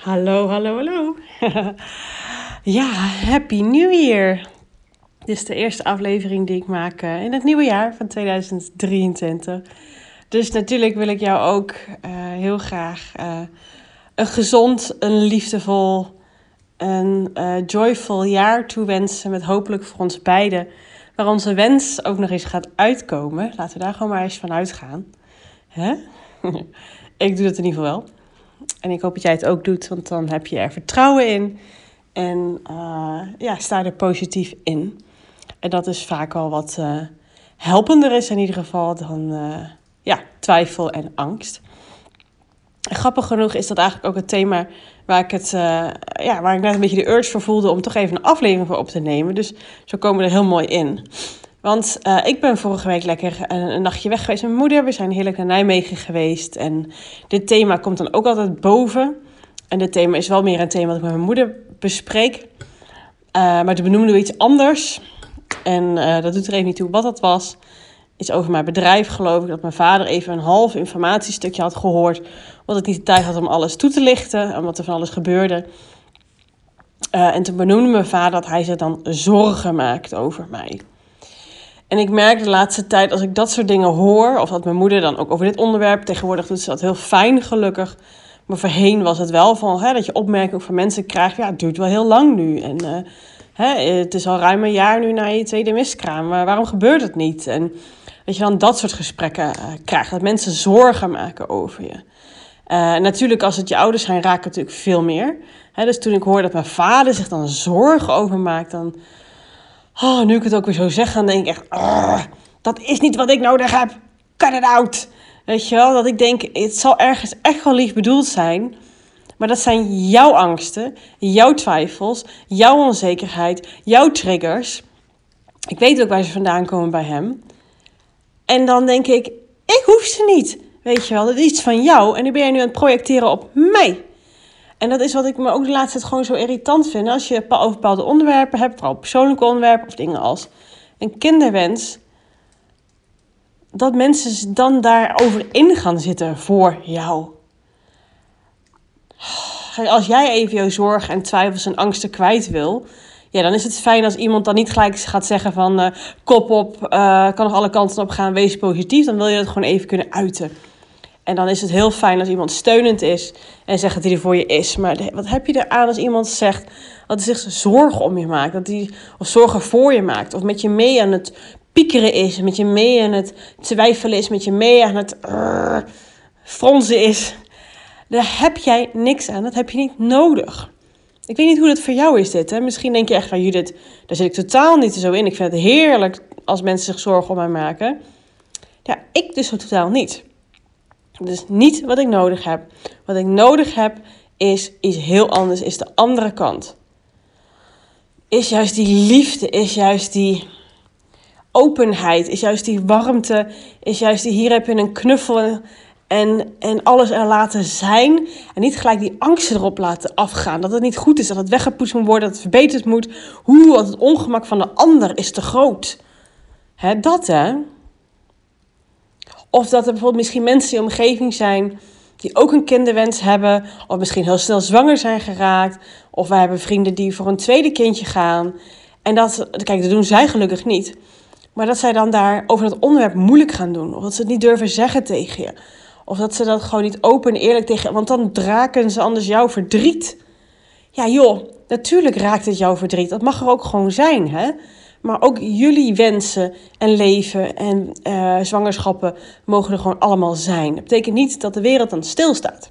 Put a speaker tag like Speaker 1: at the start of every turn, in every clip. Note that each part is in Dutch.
Speaker 1: Hallo, hallo, hallo. ja, Happy New Year. Dit is de eerste aflevering die ik maak eh, in het nieuwe jaar van 2023. Dus natuurlijk wil ik jou ook uh, heel graag uh, een gezond, een liefdevol, een joyful jaar toewensen. Met hopelijk voor ons beiden. Waar onze wens ook nog eens gaat uitkomen. Laten we daar gewoon maar eens van uitgaan. Hè? ik doe dat in ieder geval wel. En ik hoop dat jij het ook doet, want dan heb je er vertrouwen in. En uh, ja, sta er positief in. En dat is vaak al wat uh, helpender is in ieder geval dan uh, ja, twijfel en angst. Grappig genoeg is dat eigenlijk ook het thema waar ik, het, ja, waar ik net een beetje de urge voor voelde om toch even een aflevering voor op te nemen. Dus zo komen we er heel mooi in. Want uh, ik ben vorige week lekker een, nachtje weg geweest met mijn moeder. We zijn heerlijk naar Nijmegen geweest. En dit thema komt dan ook altijd boven. En dit thema is wel meer een thema dat ik met mijn moeder bespreek. Uh, maar toen benoemden we iets anders. En uh, dat doet er even niet toe wat dat was. Iets over mijn bedrijf, geloof ik. Dat mijn vader even een half informatiestukje had gehoord. Want ik niet de tijd had om alles toe te lichten. En wat er van alles gebeurde. en toen benoemde mijn vader dat hij zich dan zorgen maakt over mij. En ik merk de laatste tijd, als ik dat soort dingen hoor, of dat mijn moeder dan ook over dit onderwerp, tegenwoordig doet ze dat heel fijn, gelukkig. Maar voorheen was het wel van hè, dat je opmerkingen van mensen krijgt, ja, het duurt wel heel lang nu. En uh, hè, het is al ruim een jaar nu na je tweede miskraam, maar waarom gebeurt het niet? En dat je dan dat soort gesprekken uh, krijgt, dat mensen zorgen maken over je. Uh, natuurlijk, als het je ouders zijn, raken het natuurlijk veel meer. Hè, dus toen ik hoorde dat mijn vader zich dan zorgen over maakt, dan Oh, nu ik het ook weer zo zeg, dan denk ik echt... dat is niet wat ik nodig heb. Cut it out. Weet je wel? Dat ik denk, het zal ergens echt wel lief bedoeld zijn... Maar dat zijn jouw angsten, jouw twijfels, jouw onzekerheid, jouw triggers. Ik weet ook waar ze vandaan komen bij hem. En dan denk ik, ik hoef ze niet. Weet je wel, dat is iets van jou en nu ben jij nu aan het projecteren op mij. En dat is wat ik me ook de laatste tijd gewoon zo irritant vind. Als je over bepaalde onderwerpen hebt, vooral persoonlijke onderwerpen of dingen als een kinderwens. Dat mensen dan daarover in gaan zitten voor jou. Als jij even jouw zorgen en twijfels en angsten kwijt wil, ja, dan is het fijn als iemand dan niet gelijk gaat zeggen van uh, kop op, uh, kan nog alle kanten op gaan, wees positief. Dan wil je dat gewoon even kunnen uiten. En dan is het heel fijn als iemand steunend is en zegt dat hij er voor je is. Maar wat heb je eraan als iemand zegt dat hij zich zorgen om je maakt? Dat hij, of zorgen voor je maakt? Of met je mee aan het piekeren is, met je mee aan het twijfelen is, met je mee aan het uh, fronsen is. Daar heb jij niks aan, dat heb je niet nodig. Ik weet niet hoe dat voor jou is dit. Hè? Misschien denk je echt van Judith, daar zit ik totaal niet zo in. Ik vind het heerlijk als mensen zich zorgen om mij maken. Ja, ik dus totaal niet. Dus niet wat ik nodig heb. Wat ik nodig heb is iets heel anders, is de andere kant. Is juist die liefde, is juist die openheid, is juist die warmte, is juist die hier heb je een knuffel en, en alles er laten zijn. En niet gelijk die angsten erop laten afgaan. Dat het niet goed is, dat het weggepoetst moet worden, dat het verbeterd moet. Hoe, want het ongemak van de ander is te groot. Hè, dat hè. Of dat er bijvoorbeeld misschien mensen in je omgeving zijn die ook een kinderwens hebben. Of misschien heel snel zwanger zijn geraakt. Of wij hebben vrienden die voor een tweede kindje gaan. En dat, kijk, dat doen zij gelukkig niet. Maar dat zij dan daar over dat onderwerp moeilijk gaan doen. Of dat ze het niet durven zeggen tegen je. Of dat ze dat gewoon niet open en eerlijk tegen. Want dan draken ze anders jouw verdriet. Ja, joh, natuurlijk raakt het jouw verdriet. Dat mag er ook gewoon zijn, hè? Maar ook jullie wensen en leven en uh, zwangerschappen mogen er gewoon allemaal zijn. Dat betekent niet dat de wereld dan stilstaat.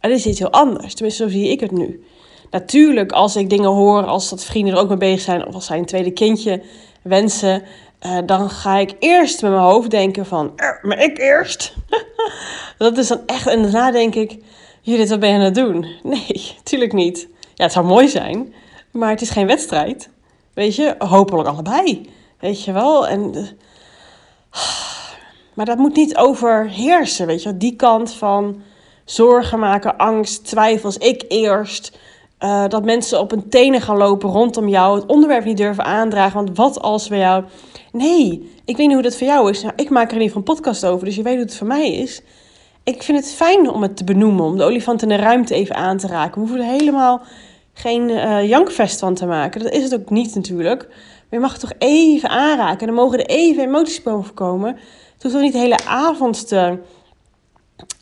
Speaker 1: Het is iets heel anders, tenminste zo zie ik het nu. Natuurlijk, als ik dingen hoor, als dat vrienden er ook mee bezig zijn, of als zij een tweede kindje wensen, uh, dan ga ik eerst met mijn hoofd denken van, maar ik eerst. dat is dan echt, en daarna denk ik, Judith, wat ben je aan het doen? Nee, natuurlijk niet. Ja, het zou mooi zijn, maar het is geen wedstrijd. Weet je, hopelijk allebei. Weet je wel? En, maar dat moet niet overheersen, weet je Die kant van zorgen maken, angst, twijfels, ik eerst. Uh, dat mensen op hun tenen gaan lopen rondom jou, het onderwerp niet durven aandragen. Want wat als bij jou. Nee, ik weet niet hoe dat voor jou is. Nou, ik maak er in ieder geval een podcast over, dus je weet hoe het voor mij is. Ik vind het fijn om het te benoemen, om de olifant in de ruimte even aan te raken. We hoeven er helemaal geen uh, jankvest van te maken. Dat is het ook niet natuurlijk. Maar je mag het toch even aanraken. En dan mogen er even emoties boven komen. Het hoeft toch niet de hele avond te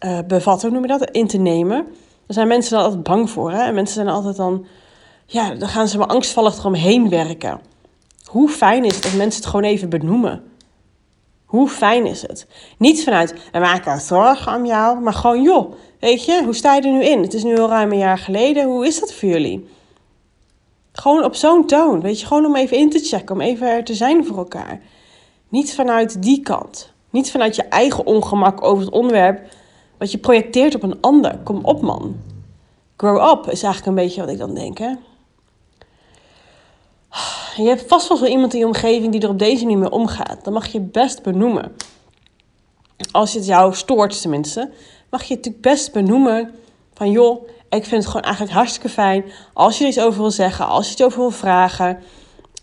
Speaker 1: uh, bevatten, hoe noem je dat? In te nemen. Daar zijn mensen dan altijd bang voor. Hè? En mensen zijn altijd dan... Ja, dan gaan ze maar angstvallig eromheen werken. Hoe fijn is het dat mensen het gewoon even benoemen? Hoe fijn is het? Niet vanuit, we maken zorgen om jou, maar gewoon, joh, weet je, hoe sta je er nu in? Het is nu al ruim een jaar geleden, hoe is dat voor jullie? Gewoon op zo'n toon, weet je, gewoon om even in te checken, om even er te zijn voor elkaar. Niet vanuit die kant. Niet vanuit je eigen ongemak over het onderwerp wat je projecteert op een ander. Kom op, man. Grow up is eigenlijk een beetje wat ik dan denk, hè. Je hebt vast wel zo iemand in je omgeving die er op deze manier mee omgaat. Dan mag je best benoemen. Als het jou stoort tenminste, mag je het best benoemen van joh, ik vind het gewoon eigenlijk hartstikke fijn als je er iets over wil zeggen, als je het over wil vragen.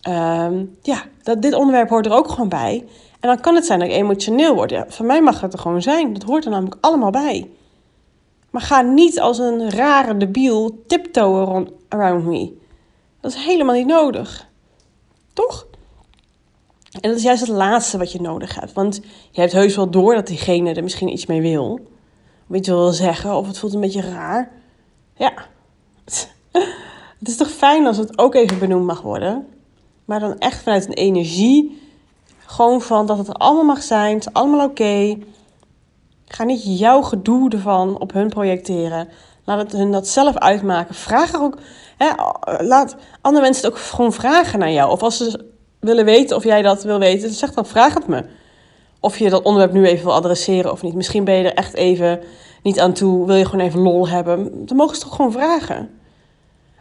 Speaker 1: Ehm, ja, dat, dit onderwerp hoort er ook gewoon bij. En dan kan het zijn dat ik emotioneel word. Voor mij mag het er gewoon zijn. Dat hoort er namelijk allemaal bij. Maar ga niet als een rare debiel tiptoeën around me. Dat is helemaal niet nodig. Toch? En dat is juist het laatste wat je nodig hebt. Want je hebt heus wel door dat diegene er misschien iets mee wil. Of iets wil zeggen, of het voelt een beetje raar. Ja. Het is toch fijn als het ook even benoemd mag worden. Maar dan echt vanuit een energie. Gewoon van dat het allemaal mag zijn. Het is allemaal oké. Ga niet jouw gedoe ervan op hun projecteren. Laat het hun dat zelf uitmaken. Vraag er ook. Hè, laat andere mensen het ook gewoon vragen naar jou. Of als ze willen weten of jij dat wil weten, zeg dan vraag het me. Of je dat onderwerp nu even wil adresseren of niet. Misschien ben je er echt even niet aan toe. Wil je gewoon even lol hebben. Dan mogen ze toch gewoon vragen.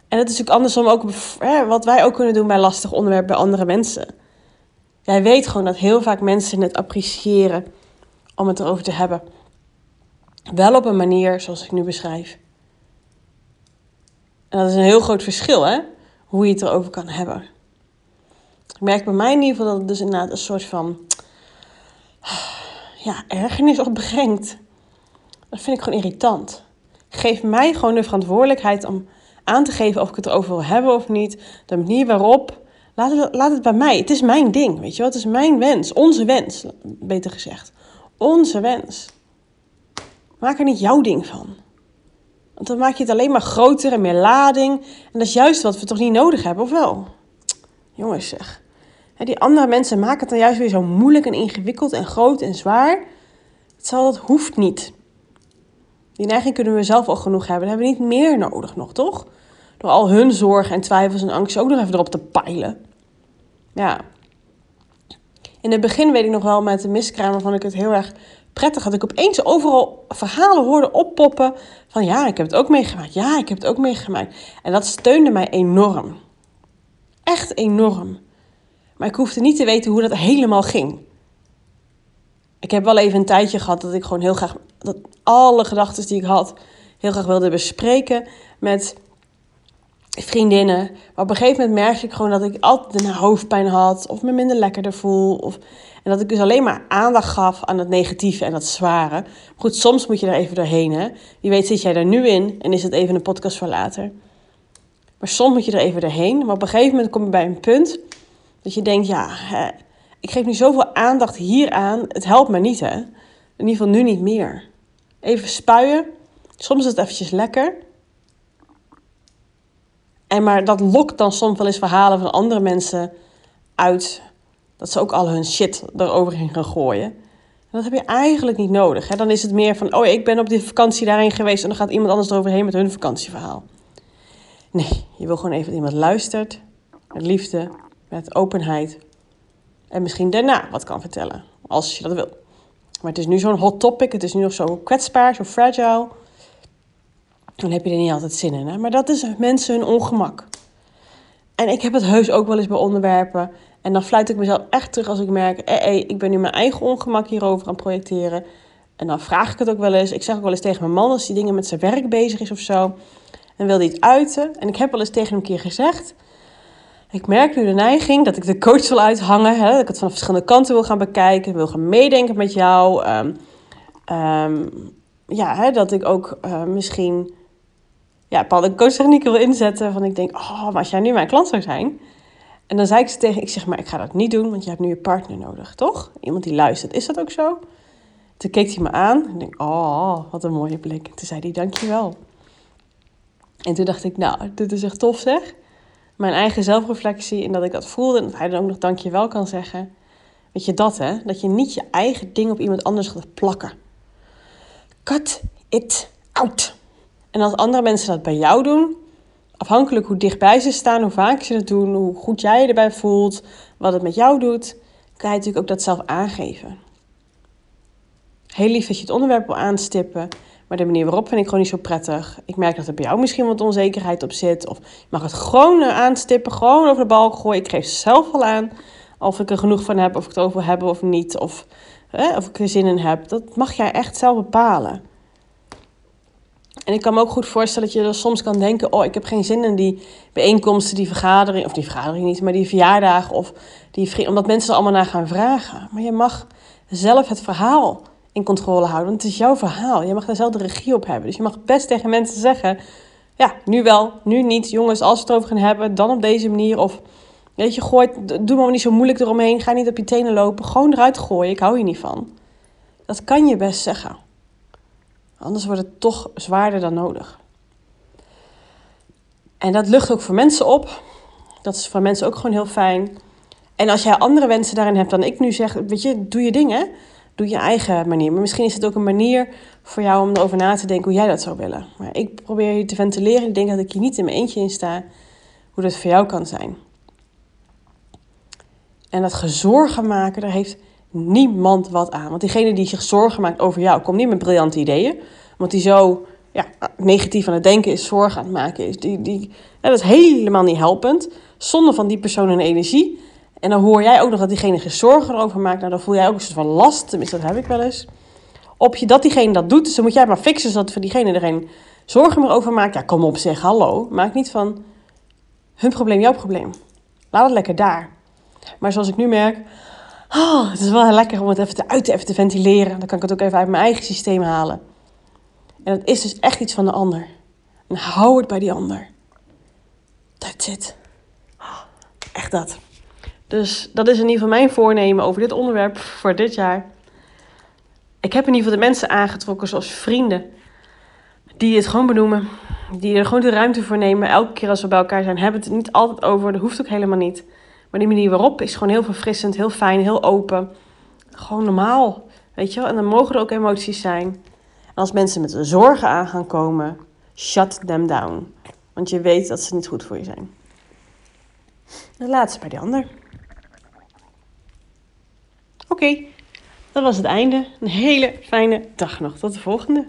Speaker 1: En het is natuurlijk andersom ook hè, wat wij ook kunnen doen bij lastig onderwerp bij andere mensen. Jij weet gewoon dat heel vaak mensen het appreciëren om het erover te hebben. Wel op een manier zoals ik nu beschrijf. En dat is een heel groot verschil, hè? Hoe je het erover kan hebben. Ik merk bij mij in ieder geval dat het dus inderdaad een soort van... Ja, ergernis opbrengt. Dat vind ik gewoon irritant. Geef mij gewoon de verantwoordelijkheid om aan te geven of ik het erover wil hebben of niet. De manier waarop. Laat het, laat het bij mij. Het is mijn ding, weet je wel. Het is mijn wens. Onze wens, beter gezegd. Onze wens. Maak er niet jouw ding van. Want dan maak je het alleen maar groter en meer lading. En dat is juist wat we toch niet nodig hebben, of wel? Jongens zeg. Die andere mensen maken het dan juist weer zo moeilijk en ingewikkeld en groot en zwaar. Zal, dat hoeft niet. Die neiging kunnen we zelf al genoeg hebben. Dan hebben we niet meer nodig nog, toch? Door al hun zorgen en twijfels en angst ook nog even erop te peilen. Ja. In het begin weet ik nog wel met de miskraam waarvan ik het heel erg prettig dat ik opeens overal verhalen hoorde oppoppen van ja, ik heb het ook meegemaakt. Ja, ik heb het ook meegemaakt. En dat steunde mij enorm. Echt enorm. Maar ik hoefde niet te weten hoe dat helemaal ging. Ik heb wel even een tijdje gehad dat ik gewoon heel graag dat alle gedachten die ik had heel graag wilde bespreken met vriendinnen. Maar op een gegeven moment merkte ik gewoon dat ik altijd een hoofdpijn had of me minder lekkerder voel. Of, en dat ik dus alleen maar aandacht gaf aan het negatieve en dat zware. goed, soms moet je er even doorheen. Hè? Wie weet zit jij daar nu in en is het even een podcast voor later. Maar soms moet je er even doorheen. Maar op een gegeven moment kom je bij een punt dat je denkt, ja, ik geef nu zoveel aandacht hier aan. Het helpt me niet, hè. In ieder geval nu niet meer. Even spuien. Soms is het eventjes lekker. En maar dat lokt dan soms wel eens verhalen van andere mensen uit. Dat ze ook al hun shit eroverheen gaan gooien. En dat heb je eigenlijk niet nodig. Hè? Dan is het meer van, oh ik ben op die vakantie daarheen geweest en dan gaat iemand anders eroverheen met hun vakantieverhaal. Nee, je wil gewoon even dat iemand luistert. Met liefde, met openheid. En misschien daarna wat kan vertellen. Als je dat wil. Maar het is nu zo'n hot topic. Het is nu nog zo kwetsbaar, zo fragile dan heb je er niet altijd zin in. Hè? Maar dat is mensen hun ongemak. En ik heb het heus ook wel eens bij onderwerpen. En dan fluit ik mezelf echt terug als ik merk... Eh, eh, ik ben nu mijn eigen ongemak hierover aan het projecteren. En dan vraag ik het ook wel eens. Ik zeg ook wel eens tegen mijn man als hij dingen met zijn werk bezig is of zo. En wil hij iets uiten. En ik heb wel eens tegen hem een keer gezegd... Ik merk nu de neiging dat ik de coach wil uithangen. Hè, dat ik het van verschillende kanten wil gaan bekijken. Wil gaan meedenken met jou. Um, ja, hè, dat ik ook uh, misschien ja, bepaalde coachtechnieken wil inzetten. Van ik denk, oh, maar als jij nu mijn klant zou zijn. En dan zei ik ze tegen, ik zeg maar, ik ga dat niet doen, want je hebt nu je partner nodig, toch? Iemand die luistert. Is dat ook zo? Toen keek hij me aan en ik denk, oh, wat een mooie blik. En toen zei hij, dankjewel. En toen dacht ik, nou, dit is echt tof zeg. Mijn eigen zelfreflectie en dat ik dat voelde en dat hij dan ook nog dankjewel kan zeggen. Weet je dat, hè? Dat je niet je eigen ding op iemand anders gaat plakken. Cut it out. En als andere mensen dat bij jou doen, afhankelijk hoe dichtbij ze staan, hoe vaak ze het doen, hoe goed jij je erbij voelt, wat het met jou doet, kan je natuurlijk ook dat zelf aangeven. Heel lief dat je het onderwerp wil aanstippen, maar de manier waarop vind ik gewoon niet zo prettig. Ik merk dat er bij jou misschien wat onzekerheid op zit. Of je mag het gewoon aanstippen, gewoon over de balk gooien. Ik geef zelf wel aan of ik er genoeg van heb, of ik het over heb of niet. Of, of ik er zin in heb. Dat mag jij echt zelf bepalen. En ik kan me ook goed voorstellen dat je er soms kan denken: Oh, ik heb geen zin in die bijeenkomsten, die vergadering, of die vergadering niet, maar die verjaardagen, of die, omdat mensen er allemaal naar gaan vragen. Maar je mag zelf het verhaal in controle houden, want het is jouw verhaal. Je mag daar zelf de regie op hebben. Dus je mag best tegen mensen zeggen: Ja, nu wel, nu niet. Jongens, als we het over gaan hebben, dan op deze manier. Of weet je, gooi, doe maar niet zo moeilijk eromheen. Ga niet op je tenen lopen. Gewoon eruit gooien. Ik hou hier niet van. Dat kan je best zeggen. Anders wordt het toch zwaarder dan nodig. En dat lucht ook voor mensen op. Dat is voor mensen ook gewoon heel fijn. En als jij andere wensen daarin hebt dan ik nu zeg, weet je, doe je dingen. Doe je eigen manier. Maar misschien is het ook een manier voor jou om erover na te denken hoe jij dat zou willen. Maar ik probeer je te ventileren. Ik denk dat ik hier niet in mijn eentje in sta. Hoe dat voor jou kan zijn. En dat gezorgen maken, daar heeft niemand wat aan. Want diegene die zich zorgen maakt over jou, komt niet met briljante ideeën. Want die zo ja, negatief aan het denken is, zorgen aan het maken is. Die, die, dat is helemaal niet helpend. Zonder van die persoon een energie. En dan hoor jij ook nog dat diegene zich zorgen erover maakt. Nou, dan voel jij ook een soort van last. Tenminste, dat heb ik wel eens. Op je dat diegene dat doet. Dus dan moet jij maar fixen zodat voor diegene er geen zorgen meer over maakt. Ja, kom op, zeg hallo. Maak niet van hun probleem jouw probleem. Laat het lekker daar. Maar zoals ik nu merk, oh, het is wel heel lekker om het even te uiten, even te ventileren. Dan kan ik het ook even uit mijn eigen systeem halen. En dat is dus echt iets van de ander. En hou het bij die ander. That's it. Echt dat. Dus dat is in ieder geval mijn voornemen over dit onderwerp voor dit jaar. Ik heb in ieder geval de mensen aangetrokken, zoals vrienden, die het gewoon benoemen. Die er gewoon de ruimte voor nemen. Elke keer als we bij elkaar zijn, hebben we het niet altijd over. Dat hoeft ook helemaal niet. Maar die manier waarop is gewoon heel verfrissend, heel fijn, heel open. Gewoon normaal. Weet je wel? En dan mogen er ook emoties zijn. En als mensen met zorgen aan gaan komen, shut them down. Want je weet dat ze niet goed voor je zijn. De laatste bij die ander. Oké, dat was het einde. Een hele fijne dag nog. Tot de volgende.